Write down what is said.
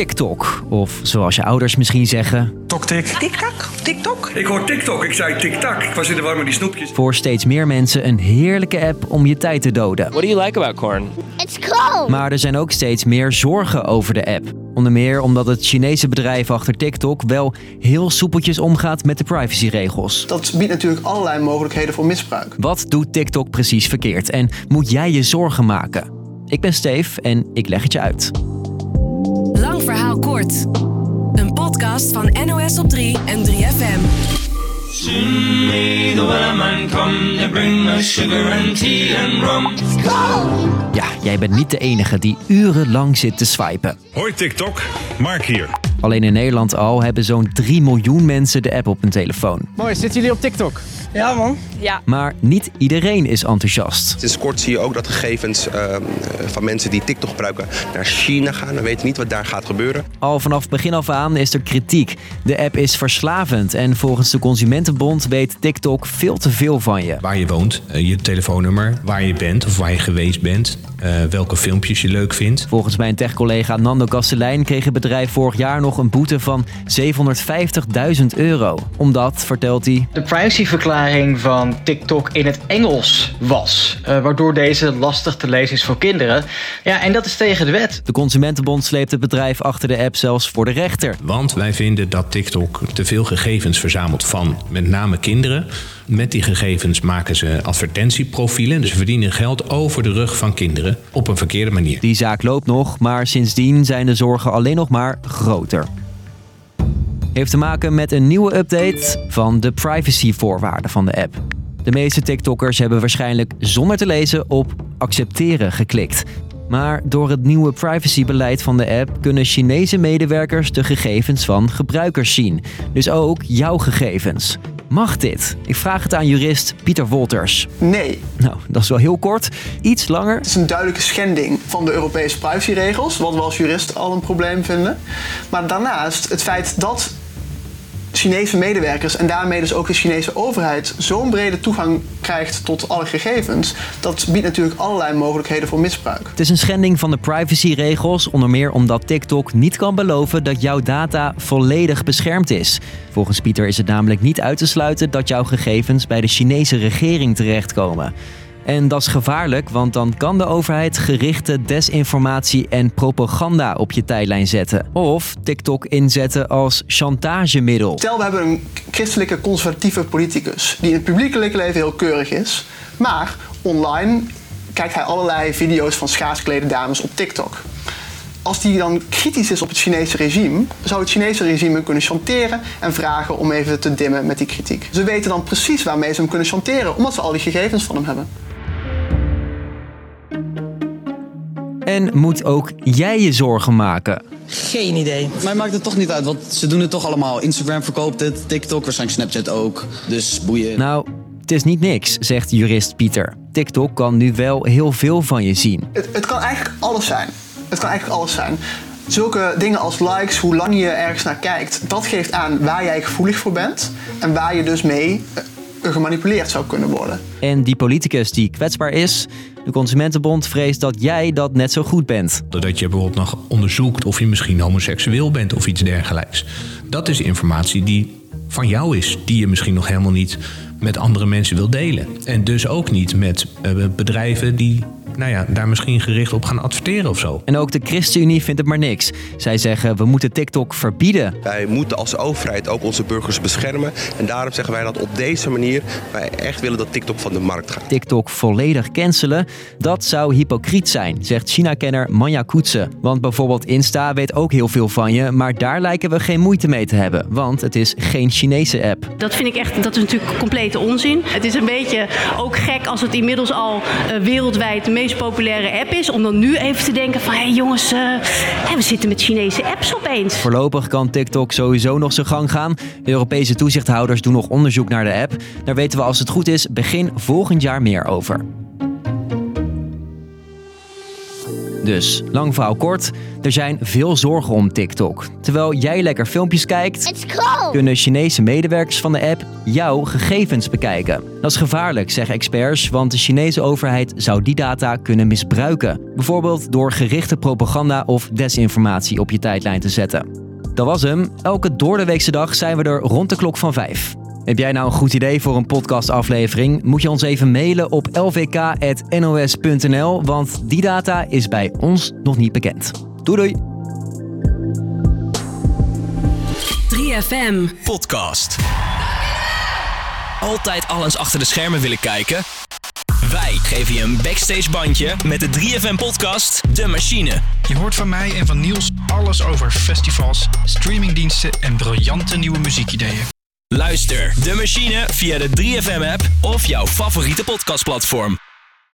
TikTok. Of zoals je ouders misschien zeggen. Toktik. TikTok? TikTok? Ik hoor TikTok, ik zei tik-tak. Ik was in de war met die snoepjes. Voor steeds meer mensen een heerlijke app om je tijd te doden. What do you like about corn? It's cold. Maar er zijn ook steeds meer zorgen over de app. Onder meer omdat het Chinese bedrijf achter TikTok wel heel soepeltjes omgaat met de privacyregels. Dat biedt natuurlijk allerlei mogelijkheden voor misbruik. Wat doet TikTok precies verkeerd en moet jij je zorgen maken? Ik ben Steve en ik leg het je uit. Een podcast van NOS op 3 en 3FM. Soon may the weatherman come to bring us sugar and tea and rum. Ja, jij bent niet de enige die urenlang zit te swipen. Hoi TikTok, Mark hier. Alleen in Nederland al hebben zo'n 3 miljoen mensen de app op hun telefoon. Mooi, zitten jullie op TikTok? Ja, man. Maar niet iedereen is enthousiast. Sinds kort zie je ook dat gegevens uh, van mensen die TikTok gebruiken naar China gaan. We weten niet wat daar gaat gebeuren. Al vanaf begin af aan is er kritiek. De app is verslavend en volgens de Consumentenbond weet TikTok veel te veel van je. Waar je woont, eh, je telefoonnummer, waar je bent of waar je geweest bent, uh, welke filmpjes je leuk vindt. Volgens mijn tech-collega Nando Kastelein kreeg het bedrijf vorig jaar nog een boete van 750.000 euro. Omdat, vertelt hij, de privacyverklaring van TikTok in het Engels was, uh, waardoor deze lastig te lezen is voor kinderen. Ja, en dat is tegen de wet. De Consumentenbond sleept het bedrijf achter de app zelfs voor de rechter. Want wij vinden dat TikTok te veel gegevens verzamelt van met name kinderen. Met die gegevens maken ze advertentieprofielen. Dus ze verdienen geld over de rug van kinderen op een verkeerde manier. Die zaak loopt nog, maar sindsdien zijn de zorgen alleen nog maar groter. Heeft te maken met een nieuwe update van de privacyvoorwaarden van de app. De meeste TikTokkers hebben waarschijnlijk zonder te lezen op accepteren geklikt. Maar door het nieuwe privacybeleid van de app kunnen Chinese medewerkers de gegevens van gebruikers zien. Dus ook jouw gegevens. Mag dit? Ik vraag het aan jurist Pieter Wolters. Nee. Nou, dat is wel heel kort. Iets langer. Het is een duidelijke schending van de Europese privacyregels, wat we als jurist al een probleem vinden. Maar daarnaast het feit dat Chinese medewerkers en daarmee dus ook de Chinese overheid zo'n brede toegang krijgt tot alle gegevens, dat biedt natuurlijk allerlei mogelijkheden voor misbruik. Het is een schending van de privacyregels, onder meer omdat TikTok niet kan beloven dat jouw data volledig beschermd is. Volgens Pieter is het namelijk niet uit te sluiten dat jouw gegevens bij de Chinese regering terechtkomen. En dat is gevaarlijk, want dan kan de overheid gerichte desinformatie en propaganda op je tijdlijn zetten. Of TikTok inzetten als chantagemiddel. Stel, we hebben een christelijke conservatieve politicus die in het publiekelijke leven heel keurig is, maar online kijkt hij allerlei video's van schaarsklede dames op TikTok. Als die dan kritisch is op het Chinese regime, zou het Chinese regime hem kunnen chanteren en vragen om even te dimmen met die kritiek. Ze weten dan precies waarmee ze hem kunnen chanteren, omdat ze al die gegevens van hem hebben. En moet ook jij je zorgen maken? Geen idee. Mij maakt het toch niet uit, want ze doen het toch allemaal. Instagram verkoopt het, TikTok, waarschijnlijk Snapchat ook. Dus boeien. Nou, het is niet niks, zegt jurist Pieter. TikTok kan nu wel heel veel van je zien. Het, het kan eigenlijk alles zijn. Het kan eigenlijk alles zijn. Zulke dingen als likes, hoe lang je ergens naar kijkt, dat geeft aan waar jij gevoelig voor bent en waar je dus mee gemanipuleerd zou kunnen worden. En die politicus die kwetsbaar is, de Consumentenbond vreest dat jij dat net zo goed bent. Doordat je bijvoorbeeld nog onderzoekt of je misschien homoseksueel bent of iets dergelijks. Dat is informatie die van jou is, die je misschien nog helemaal niet met andere mensen wil delen. En dus ook niet met uh, bedrijven die nou ja, daar misschien gericht op gaan adverteren of zo. En ook de ChristenUnie vindt het maar niks. Zij zeggen we moeten TikTok verbieden. Wij moeten als overheid ook onze burgers beschermen. En daarom zeggen wij dat op deze manier wij echt willen dat TikTok van de markt gaat. TikTok volledig cancelen, dat zou hypocriet zijn, zegt China-kenner Manja Koetsen. Want bijvoorbeeld Insta weet ook heel veel van je, maar daar lijken we geen moeite mee te hebben. Want het is geen Chinese app. Dat vind ik echt, dat is natuurlijk complete onzin. Het is een beetje ook gek als het inmiddels al uh, wereldwijd de meest populaire app is. Om dan nu even te denken van, hé hey jongens, uh, we zitten met Chinese apps opeens. Voorlopig kan TikTok sowieso nog zijn gang gaan. Europese toezichthouders doen nog onderzoek naar de app. Daar weten we als het goed is begin volgend jaar meer over. Dus, lang verhaal kort, er zijn veel zorgen om TikTok. Terwijl jij lekker filmpjes kijkt, kunnen Chinese medewerkers van de app jouw gegevens bekijken. Dat is gevaarlijk, zeggen experts, want de Chinese overheid zou die data kunnen misbruiken. Bijvoorbeeld door gerichte propaganda of desinformatie op je tijdlijn te zetten. Dat was hem. Elke doordeweekse dag zijn we er rond de klok van 5. Heb jij nou een goed idee voor een podcastaflevering? Moet je ons even mailen op lvk.nos.nl, want die data is bij ons nog niet bekend. Doei doei! 3FM. Podcast. Altijd alles achter de schermen willen kijken? Wij geven je een backstage bandje met de 3FM podcast De Machine. Je hoort van mij en van Niels alles over festivals, streamingdiensten en briljante nieuwe muziekideeën. Luister De Machine via de 3FM app of jouw favoriete podcastplatform.